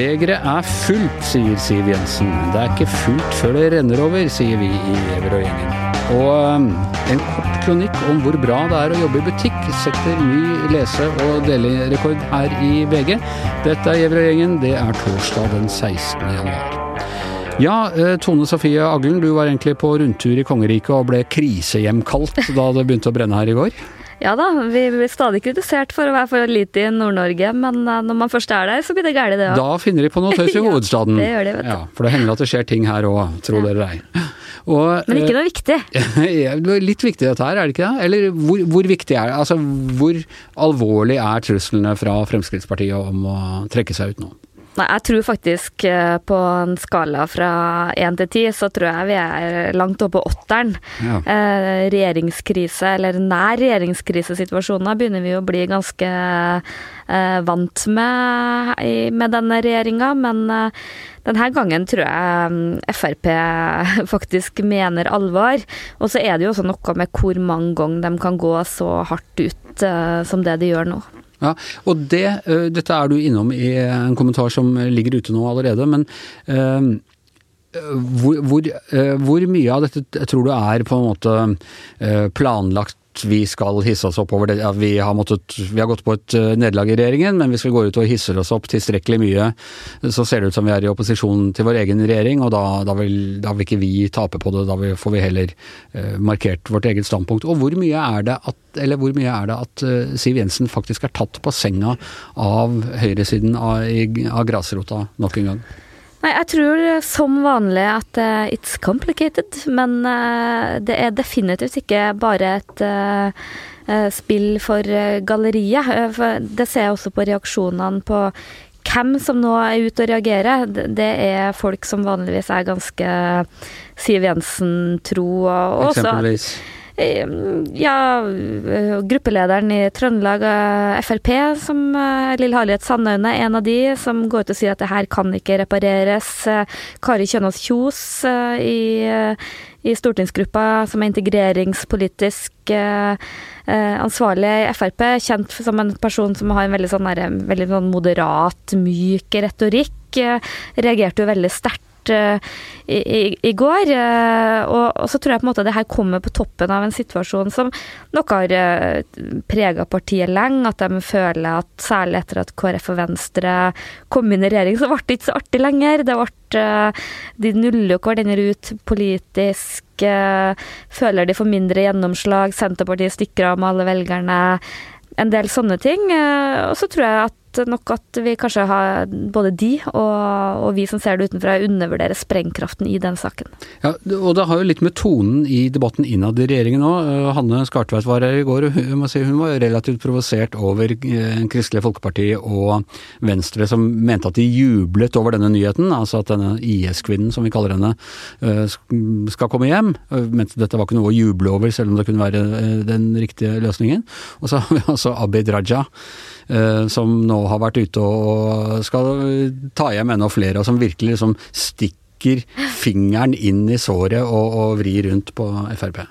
Begeret er fullt, sier Siv Jensen. Det er ikke fullt før det renner over, sier vi i Everøy-gjengen. Og um, en kort kronikk om hvor bra det er å jobbe i butikk setter ny lese- og delerekord her i VG. Dette er Everøy-gjengen. Det er torsdag den 16. januar. Ja, eh, Tone Sofie Aglen, du var egentlig på rundtur i kongeriket og ble krisehjemkalt da det begynte å brenne her i går? Ja da, vi blir stadig kritisert for å være for lite i Nord-Norge, men eh, når man først er der, så blir det galt, det òg. Da finner de på noe tøys i hovedstaden. Ja, det gjør de, vet du. Ja, for det hender at det skjer ting her òg, tro det eller ei. Men ikke eh, noe viktig. Litt viktig dette her, er det ikke det? Eller hvor, hvor viktig er det? Altså, hvor alvorlig er truslene fra Fremskrittspartiet om å trekke seg ut nå? Nei, jeg tror faktisk eh, på en skala fra én til ti, så tror jeg vi er langt oppe på åtteren. Ja. Eh, regjeringskrise, eller nær regjeringskrisesituasjoner, begynner vi å bli ganske eh, vant med med denne regjeringa. Men eh, denne gangen tror jeg mm, Frp faktisk mener alvor. Og så er det jo også noe med hvor mange ganger de kan gå så hardt ut eh, som det de gjør nå. Ja, og det, uh, dette er du innom i en kommentar som ligger ute nå allerede, men uh, hvor, hvor, hvor mye av dette tror du er på en måte ø, vi skal hisse oss opp over det. Vi, har måttet, vi har gått på et ø, nederlag i regjeringen, men hvis vi går ut og hisser oss opp tilstrekkelig mye, så ser det ut som vi er i opposisjon til vår egen regjering, og da, da, vil, da vil ikke vi tape på det. Da får vi heller ø, markert vårt eget standpunkt. Og hvor mye er det at, mye er det at ø, Siv Jensen faktisk er tatt på senga av høyresiden av, i- av grasrota nok en gang? Nei, jeg tror som vanlig at uh, it's complicated, men uh, det er definitivt ikke bare et eh, spill for galleriet. Det ser jeg også på reaksjonene på hvem som nå er ute og reagerer. Det- er folk som vanligvis er ganske Siv Jensen-tro. og også Eksempelvis. Eh, Ja, eh, gruppelederen i Trøndelag eh, Frp, som eh, Lill Harriet Sandaune, en av de som går ut og sier at det her kan ikke repareres. Eh, Kari Kjønaas Kjos eh, i, eh, i stortingsgruppa, som er integreringspolitisk eh, eh, ansvarlig i Frp, kjent som en person som har en veldig sånn, veldig sånn moderat, myk retorikk, eh, reagerte jo veldig sterkt eh, i, i, går. Uh, Og, og så tror jeg på en måte det her kommer på toppen av en situasjon som nok har prega partiet lenge. At de føler at særlig etter at KrF og Venstre kom inn i regjering, så ble det ikke så artig lenger. Det ble, eh, de nuller jo hverandre ut politisk. eh, Føler de får mindre gjennomslag. Senterpartiet stikker av med alle velgerne. En del sånne ting. eh, Og så tror jeg at nok at vi kanskje har både de og, og vi som ser det utenfra, undervurderer sprengkraften i den saken. Ja, og det har jo litt med tonen i debatten innad i regjeringen òg. Hanne Skartveit var her i går, og hun, si, hun var relativt provosert over eh, Kristelig Folkeparti og Venstre, som mente at de jublet over denne nyheten, altså at denne IS-kvinnen, som vi kaller henne, eh, skal komme hjem. Mente dette var ikke noe å juble over, selv om det kunne være eh, den riktige løsningen. Og så har vi altså Abid Raja, eh, som nå har vært ute og skal ta hjem enda flere, og som virkelig liksom stikker fingeren inn i såret og, og vrir rundt på Frp.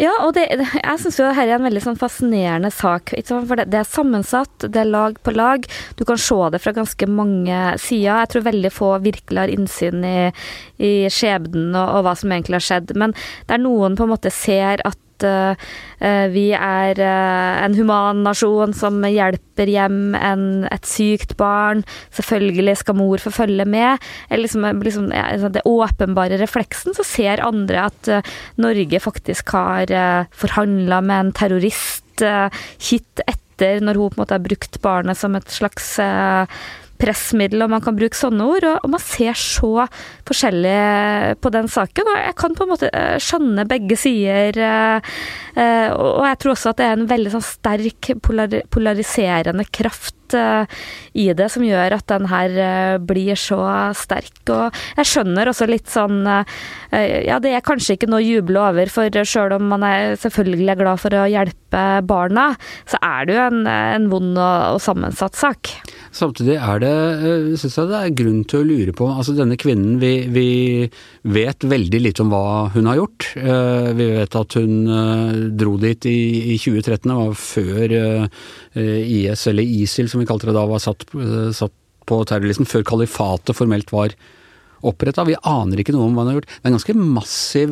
Ja, og det- jeg syns jo dette er en veldig sånn fascinerende sak. For det, det er sammensatt, det er lag på lag. Du kan se det fra ganske mange sider. Jeg tror veldig få virkelig har innsyn i, i skjebnen og, og hva som egentlig har skjedd. Men der noen på en måte ser at eh, eh, vi er eh, en human nasjon som hjelper hjem en, et sykt barn. Selvfølgelig skal mor få følge med. Liksom, liksom, altså det åpenbare refleksen, så ser andre at Norge faktisk har uh, forhandla med en terrorist uh, hit etter, når hun på en måte har brukt barnet som et slags pressmiddel, og man kan bruke sånne ord. Og, og man ser så forskjellig på den saken, og jeg kan på en måte eh, skjønne begge sider. eh, eh, og jeg tror også at det er en veldig sånn sterk polari polariserende kraft i det som gjør at den her blir så sterk. Og jeg skjønner også litt sånn Ja, det er kanskje ikke noe å juble over, for sjøl om man er selvfølgelig glad for å hjelpe barna, så er det jo en, en vond og, og sammensatt sak. Samtidig er det, synes jeg det er grunn til å lure på altså Denne kvinnen, vi, vi vet veldig lite om hva hun har gjort. Vi vet at hun dro dit i, i 2013, det var før IS, eller ISIL som vi kalte det da, var satt, satt på terrorlisten, før kalifatet formelt var oppretta. Vi aner ikke noe om hva han har gjort. Det er en ganske massiv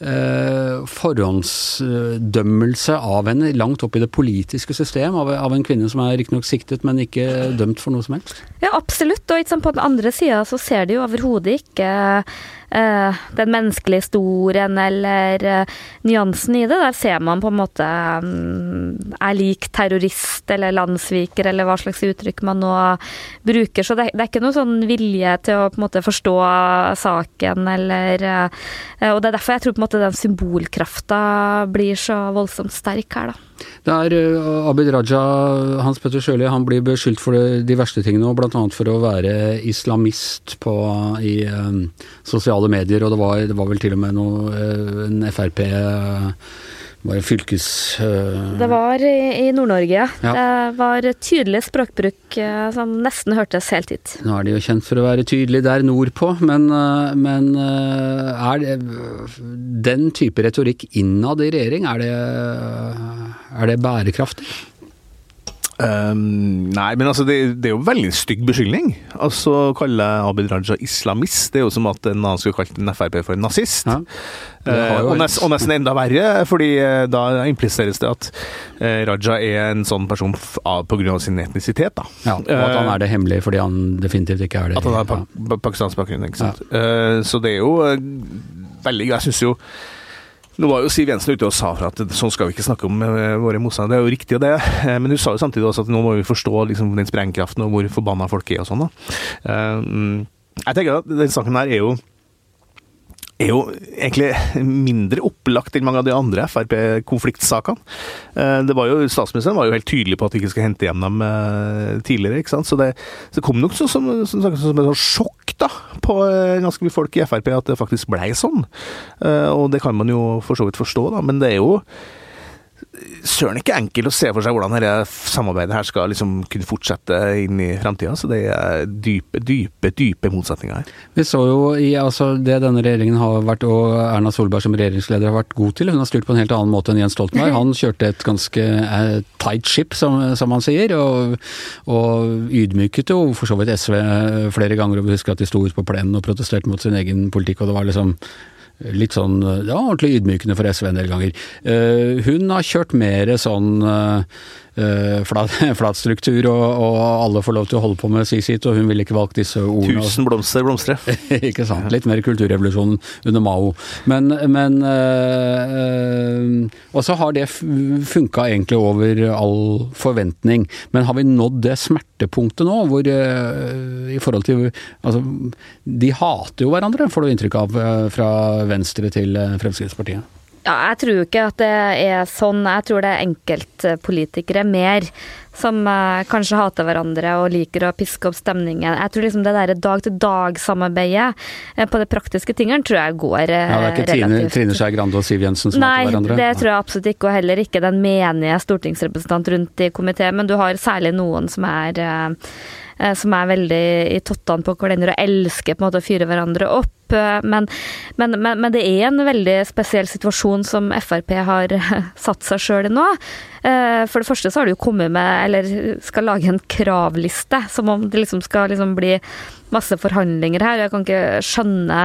eh, forhåndsdømmelse av henne langt opp i det politiske system, av, av en kvinne som er riktignok siktet, men ikke dømt for noe som helst. Ja, absolutt. Og på den andre sida så ser de jo overhodet ikke uh, den menneskelige historien eller uh, nyansen i det. Der ser man på en måte um, er lik terrorist eller landssviker eller hva slags uttrykk man nå bruker. Så det, det, er ikke noe sånn vilje til å på en måte forstå saken eller uh, Og det er derfor jeg tror på en måte den symbolkrafta blir så voldsomt sterk her, da. Det er uh, Abid Raja, Hans Petter Sjøli, han blir beskyldt for de verste tingene, bl.a. for å være islamist på, i um, sosiale medier, og det var, det var, vel til og med noe, uh, en Frp uh, det fylkes... Uh... Det var i, i Nord-Norge. Ja. Det var tydelig språkbruk uh, som nesten hørtes helt hit. Nå er de jo kjent for å være tydelig der nordpå, men, uh, men er det den type retorikk innad i regjering, er det, er det bærekraftig? Um, nei, men altså, det, det, er jo veldig stygg beskyldning. Altså, Å kalle Abid Raja islamist, det er jo som at en annen skulle kalt en Frp for en nazist. Ja, uh, og, nest, og, nesten enda verre, fordi uh, da impliseres det at uh, Raja er en sånn person pga. sin etnisitet. da. Ja, Og at han er det hemmelig fordi han definitivt ikke er det. At han har pa ja. pakistansk bakgrunn, ikke sant. Ja. så det er jo veldig Jeg syns jo nå var jo Siv Jensen ute og sa fra at sånn skal vi ikke snakke om eh, våre motstandere. Det er jo riktig, det. Eh, men hun sa jo samtidig også at nå må vi forstå liksom, den sprengkraften og hvor forbanna folk er og sånn. Eh, mm, jeg tenker at den saken her er jo er jo egentlig mindre opplagt enn mange av de andre Frp-konfliktsakene. Det jo, Statsministeren var jo helt tydelig på at vi ikke skal hente hjem dem tidligere. ikke sant? Så det, så kom nok som, som, som, som et sjokk da, på ganske mye folk i Frp at det faktisk blei sånn. Og det kan man jo for så vidt forstå, da, men det er jo søren ikke enkelt å se for seg hvordan dette samarbeidet her skal liksom kunne fortsette inn i framtida. Så det er dype, dype, dype motsetninger her. Vi så jo i altså, det denne regjeringen har vært, og Erna Solberg som regjeringsleder har vært god til. Hun har styrt på en helt annen måte enn Jens Stoltenberg. Han kjørte et ganske eh, tight ship, som, som han sier, og, og, ydmyket jo for så vidt SV flere ganger. Og vi husker at de sto ute på plenen og protesterte mot sin egen politikk, og det var liksom litt sånn ja, ordentlig ydmykende for SV en del ganger. Uh, hun har kjørt mer sånn uh, uh, flat, flat, struktur, og, og, alle får lov til å holde på med si sitt, og hun ville ikke valgt disse ordene. Tusen blomster blomstre. ikke sant. Litt mer kulturrevolusjonen under Mao. Men, men Og så har det funka egentlig over all forventning. Men har vi nådd det smertepunktet nå, hvor i forhold til Altså, de hater jo hverandre, får du inntrykk av fra Venstre til Fremskrittspartiet. Ja, jeg tror ikke at det er sånn. Jeg tror det er enkeltpolitikere mer som uh, kanskje hater hverandre og liker å piske opp stemningen. Jeg tror liksom det der dag-til-dag-samarbeidet uh, på de praktiske tingene tror jeg går uh, ja, Det er ikke Trine, Trine Skei Grande og Siv Jensen som Nei, hater hverandre? Nei, det tror jeg absolutt ikke, og heller ikke den menige stortingsrepresentant rundt i komiteen, men du har særlig noen som er som er veldig i tottene på hverandre og elsker på en måte å fyre hverandre opp. Men, men, men, men, det er en veldig spesiell situasjon som Frp har satt seg sjøl i nå. Eh, for det første så har de jo kommet med, eller skal lage en kravliste, som om det liksom skal liksom bli masse forhandlinger her. Jeg kan ikke skjønne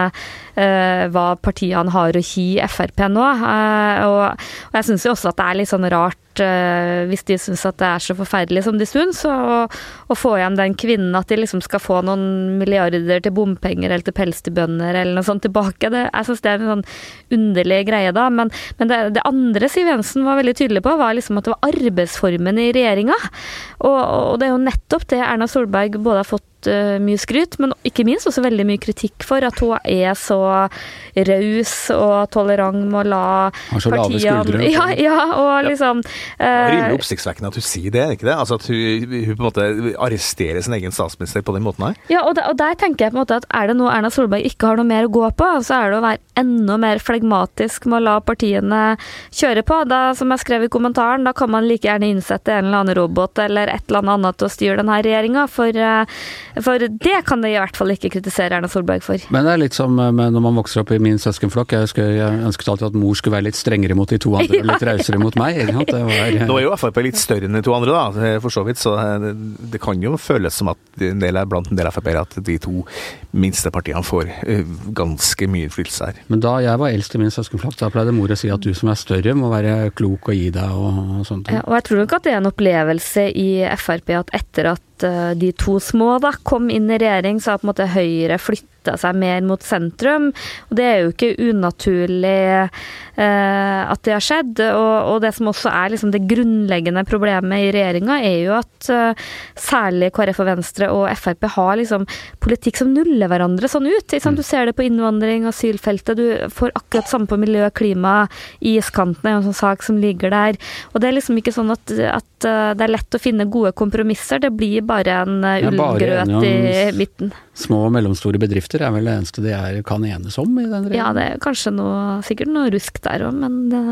hva partiene har å gi Frp nå. Og, og, jeg syns jo også at det er litt sånn rart hvis de syns at det er så forferdelig som de syns, å få igjen den kvinnen at de liksom skal få noen milliarder til bompenger eller til pelsdyrbønder eller noe sånt tilbake. Det, jeg syns det er en sånn underlig greie da. Men, men det, det, andre Siv Jensen var veldig tydelig på, var liksom at det var arbeidsformen i regjeringa. Og, og det er jo nettopp det Erna Solberg både har fått fått uh, mye skryt, men ikke minst også veldig mye kritikk for at hun er så raus og tolerant med å la Har så lave skuldre. Ja, ja, og liksom Det er rimelig oppsiktsvekkende at hun sier det, ikke det? Altså at hun, hun, på en måte arresterer sin egen statsminister på den måten her? Ja, og, der, og der tenker jeg på en måte at er det noe Erna Solberg ikke har noe mer å gå på, så er det å være enda mer flegmatisk med å la partiene kjøre på. Da, som jeg skrev i kommentaren, da kan man like gjerne innsette en eller annen robot eller et eller annet annet til å styre denne regjeringa, for, eh, for, det kan de i hvert fall ikke kritisere Erna Solberg for. Men det er litt som eh, når man vokser opp i min søskenflokk. Jeg, jeg ønsket alltid at mor skulle være litt strengere mot de to andre og litt rausere mot meg. Var, eh, Nå er jo Frp litt større enn de to andre, da, for så vidt, så det, det kan jo føles som at en del, blant en del Frp-ere at de to minste partiene får ganske mye innflytelse her. Men da jeg var eldst i min søskenflokk, da pleide mor å si at du som er større må være klok og gi deg og, sånt. Ja, og jeg tror nok at det er en opplevelse i Frp at etter at de to små da kom inn i regjering, så har på en måte Høyre flytta seg mer mot sentrum. Og det er jo ikke unaturlig eh, at det har skjedd. Og, og, det som også er liksom det grunnleggende problemet i regjeringa, er jo at eh, særlig KrF og Venstre og Frp har liksom politikk som nuller hverandre sånn ut. Liksom. Du ser det på innvandring, asylfeltet, du får akkurat samme på miljø, klima, iskanten er jo en sånn sak som ligger der. Og det er liksom ikke sånn at, at det er lett å finne gode kompromisser. Det blir bare en ullgrøt i midten. Små og mellomstore bedrifter er vel det eneste de er, kan enes om i den regjeringen? Ja, det er kanskje noe, sikkert noe rusk der òg, men det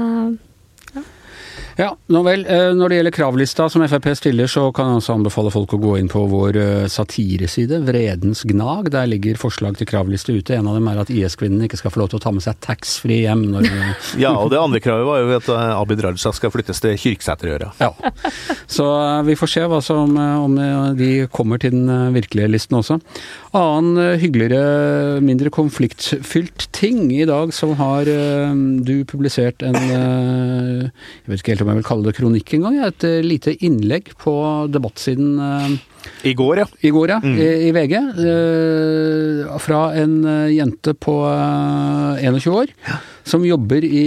ja, nå vel. Eh, når det gjelder kravlista som Frp stiller, så kan jeg også anbefale folk å gå inn på vår eh, satireside, Vredens Gnag. Der ligger forslag til kravliste ute. En av dem er at IS-kvinnene ikke skal få lov til å ta med seg taxfree hjem. Når ja, og det andre kravet var jo at eh, Abid Raja skal flyttes til Kyrksæterøra. Ja. Så vi får se hva som, om de kommer til den virkelige listen også. Annen hyggeligere, mindre konfliktfylt ting i dag, så har du publisert en Jeg vet ikke helt om jeg vil kalle det kronikk engang. Et eh, lite innlegg på debattsiden eh, i går, ja. I går, ja. Mm. I, I, VG. Eh, fra en jente på 21 år som jobber i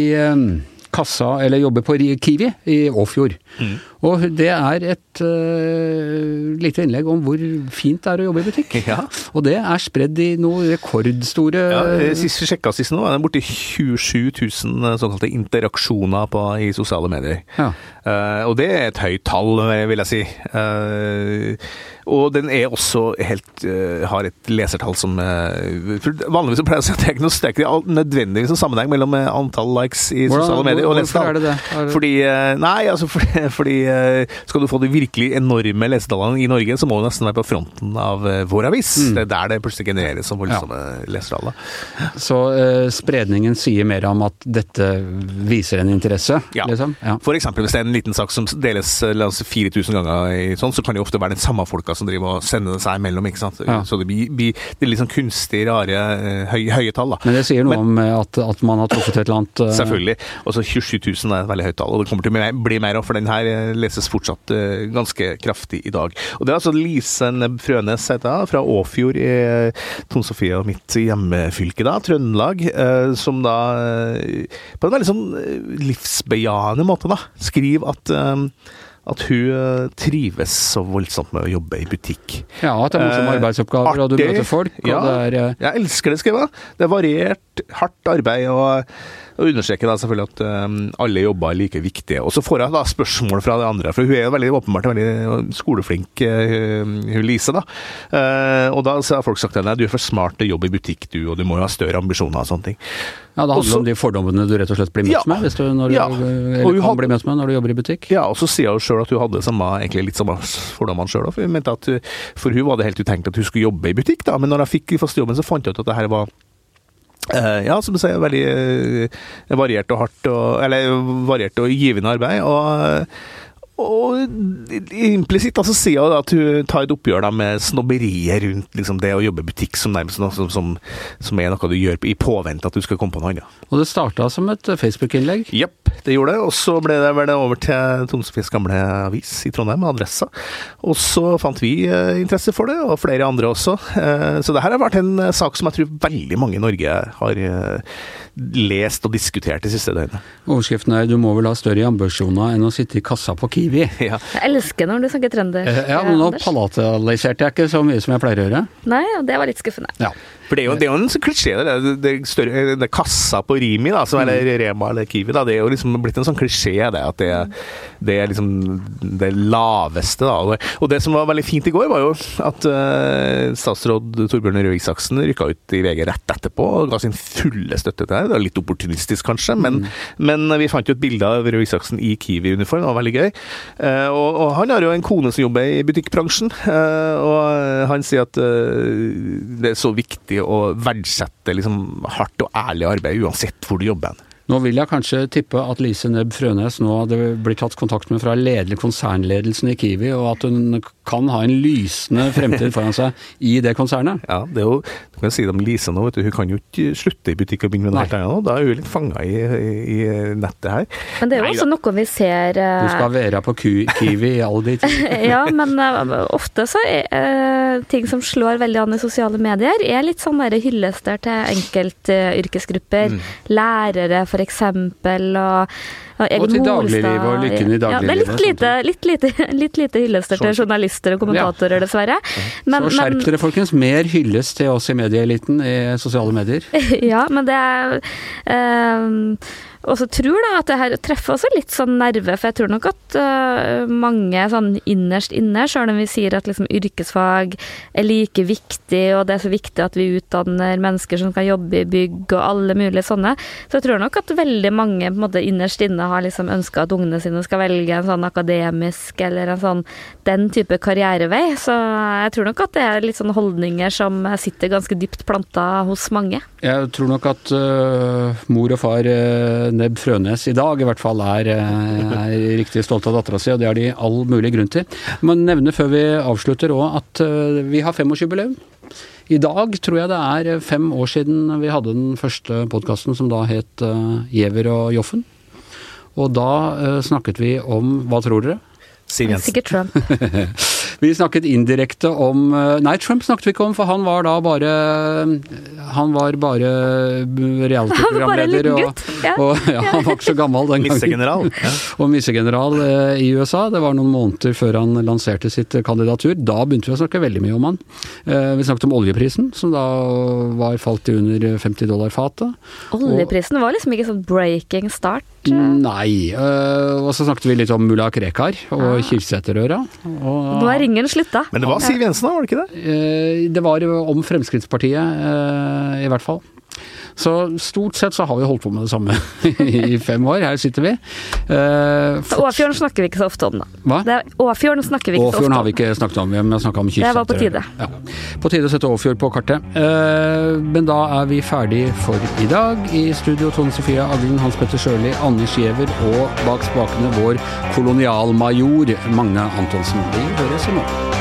kassa, eller jobber på Kiwi i Åfjord. Mm. Og det er et uh, lite innlegg om hvor fint det er å jobbe i butikk. Ja. Og det er spredd i noe rekordstore Ja, Sist vi sjekka sist nå, er det borti 27 000 eh, såkalte interaksjoner på, i sosiale medier. Ja. Uh, og det er et høyt tall, vil jeg si. Uh, og den er også helt uh, har et lesertall som Vanligvis så pleier jeg å si at det er ikke noe det nødvendigvis en sammenheng mellom antall likes i Hvordan, sosiale medier og lesertall. Hvorfor er det det? Er det... Fordi Nei, altså fordi, fordi Eh, skal du få de virkelig enorme lesetallene i Norge, så må du nesten være på fronten av eh, vår avis. Mm. Det er der det plutselig genereres som voldsomme ja. lesertall. Så uh, spredningen sier mer om at dette viser en interesse? Ja. Liksom? ja. For eksempel hvis det er en liten sak som deles la oss 4000 ganger, i sånn, så kan det ofte være den samme folka som driver og sender seg imellom. ikke sant? Ja. Så det blir, blir, det litt sånn kunstig rare, høy, høye tall. da. Men det sier noe Men, om at, at, man har truffet et eller annet uh... Selvfølgelig. Og så 27 000 er et veldig høyt tall, og det kommer til å bli mer, for den her leses fortsatt uh, ganske kraftig i dag. Og Det er altså Lisen Frønes heter fra Åfjord i uh, Tone Sofie og mitt hjemmefylke, da, Trøndelag, uh, som da på en veldig sånn livsbejaende måte da, skriver at at hun trives så voldsomt med å jobbe i butikk. Ja, at det er morsomme arbeidsoppgaver, og du møter folk. ja, er, jeg elsker det, skriver. jeg. Det er variert, hardt arbeid. og og understreker da selvfølgelig at um, alle jobber er like viktige. Og så får jeg da spørsmål fra de andre, for hun er veldig åpenbart veldig skoleflink, uh, hun Lise. da. Uh, og da har folk sagt til henne du er for smart til jobbe i butikk, du, og du må jo ha større ambisjoner og sånne ting. Ja, Det handler Også, om de fordommene du rett og slett blir møtt ja, med, hvis du, når du, ja, eller kan hadde, bli møtt med når du jobber i butikk? Ja, og så sier hun sjøl at hun hadde samme, egentlig litt samme fordommene sjøl For hun mente at for hun var det helt utenkelig at hun skulle jobbe i butikk, da, men når hun fikk fast jobben, så fant hun ut at det her var ja, som du sier, veldig uh, variert og hardt og, Eller variert og givende arbeid. Og, og implisitt altså, sier hun at hun tar et oppgjør da, med snobberiet rundt liksom, det å jobbe i butikk, som nærmest som, som, som, er noe du gjør i påvente at du skal komme på noe annet. Og det starta som et Facebook-innlegg? Jepp det gjorde det. Og så ble det vel over til Tonsefjes gamle avis i Trondheim, Adressa. Og så fant vi eh, interesse for det, og flere andre også. Eh, så det her har vært en eh, sak som jeg tror veldig mange i Norge har lest og diskutert de siste døgnene. Overskriften er 'Du må vel ha større ambisjoner enn å sitte i kassa på Kiwi'. Ja. Jeg elsker når du snakker trønder. Eh, Ja, men nå palataliserte jeg ikke så mye som jeg pleier å gjøre. Nei, og det var litt skuffende. Ja. For det er jo, det er jo en sånn klisjé, det, det, større, det kassa på Rimi, da, som, eller Rema eller Kiwi, da, det er jo liksom blitt en sånn klisjé, det at det, det er liksom det laveste. Da. Og- det som var veldig fint i går, var jo at uh, statsråd Torbjørn Røe Isaksen rykka ut i VG rett etterpå og ga sin fulle støtte til det. Det var litt opportunistisk, kanskje, men, men vi fant jo et bilde av Røe Isaksen i Kiwi-uniform, det var veldig gøy. Uh, og, og han har jo en kone som jobber i butikkbransjen, uh, og han sier at det er så viktig å verdsette liksom, hardt og ærlig arbeid uansett hvor du jobber. Nå vil jeg kanskje tippe at Lise Nebb Frønes nå hadde blitt tatt kontakt med fra ledelig konsernledelsen i Kiwi, og at hun kan ha en lysende fremtid foran seg i det konsernet. Ja, det er jo, du kan si det om Lise nå, vet du, hun kan jo ikke slutte i butikk og begynne med noe helt annet. Da er hun litt fanga i, i, nettet her. Men det er jo Nei også noe vi ser Du eh, skal være på Ku- Kiwi i all ditt ja, men uh, ofte så er uh, ting som slår veldig an i sosiale medier, er litt sånn hyllester til enkeltyrkesgrupper. Lærere, for eksempel, og, og til dagliglivet og lykken i dagliglivet. Ja, det er litt lite, litt lite, litt lite hyllester til journalister og kommentatorer, dessverre. Men, Så skjerp dere, folkens. Mer hylles til oss i medieeliten i sosiale medier. Ja, men det er ehm, Og så tror jeg at det her treffer også litt sånn nerve, for jeg tror nok at eh, mange sånn innerst inne, sjøl om vi sier at liksom yrkesfag er like viktig, og det er så viktig at vi utdanner mennesker som kan jobbe i bygg og alle mulige sånne, så jeg tror nok at veldig mange på en måte innerst inne har liksom ønska at ungene sine skal velge en sånn akademisk eller en sånn den type karrierevei. Så jeg tror nok at det er litt sånne holdninger som sitter ganske dypt planta hos mange. Jeg tror nok at uh, mor og far uh, Nebb Frønes i dag i hvert fall er, uh, er riktig stolte av dattera si, og det har de all mulig grunn til. Jeg må nevne før vi avslutter òg at uh, vi har femårsjubileum. I dag tror jeg det er fem år siden vi hadde den første podkasten som da het øh, Giæver og Joffen. Og da øh, snakket vi om Hva tror dere? Siv Jensen. Sikkert Trump. Vi snakket indirekte om eh, Nei, Trump snakket vi ikke om, for han var da bare Han var bare reality-programleder. og- ja. Og, ja, han var ikke så gammel den gangen. Missegeneral. Ja. Og missegeneral eh, i USA. Det var noen måneder før han lanserte sitt eh, kandidatur. Da begynte vi å snakke veldig mye om han. Eh, vi snakket om oljeprisen, som da var falt til under 50 dollar fatet. Oljeprisen var liksom ikke sånn breaking start. Nei. Uh, og så snakket vi litt om mulla Krekar og Ah. Kirseterøra. Nå er ringen slutta. Men det var Siv Jensen, da, var det ikke det? Uh, Det var om Fremskrittspartiet, uh, i hvert fall. Så stort sett så har vi holdt på med det samme i fem år. Her sitter vi. Eh, Så Åfjorden snakker vi ikke så ofte om, da. Hva? Det er, Åfjorden snakker vi ikke så ofte om. Åfjorden har vi ikke snakket om, vi har snakka om Det var på tide. Ja. På tide å sette Åfjord på kartet. Eh, Men da er vi ferdig for i dag. I studio Tone Sofie Aglen, Hans Petter Sjøli, Anders Giæver og bak spakene vår kolonialmajor Magne Antonsen. Vi høres i morgen.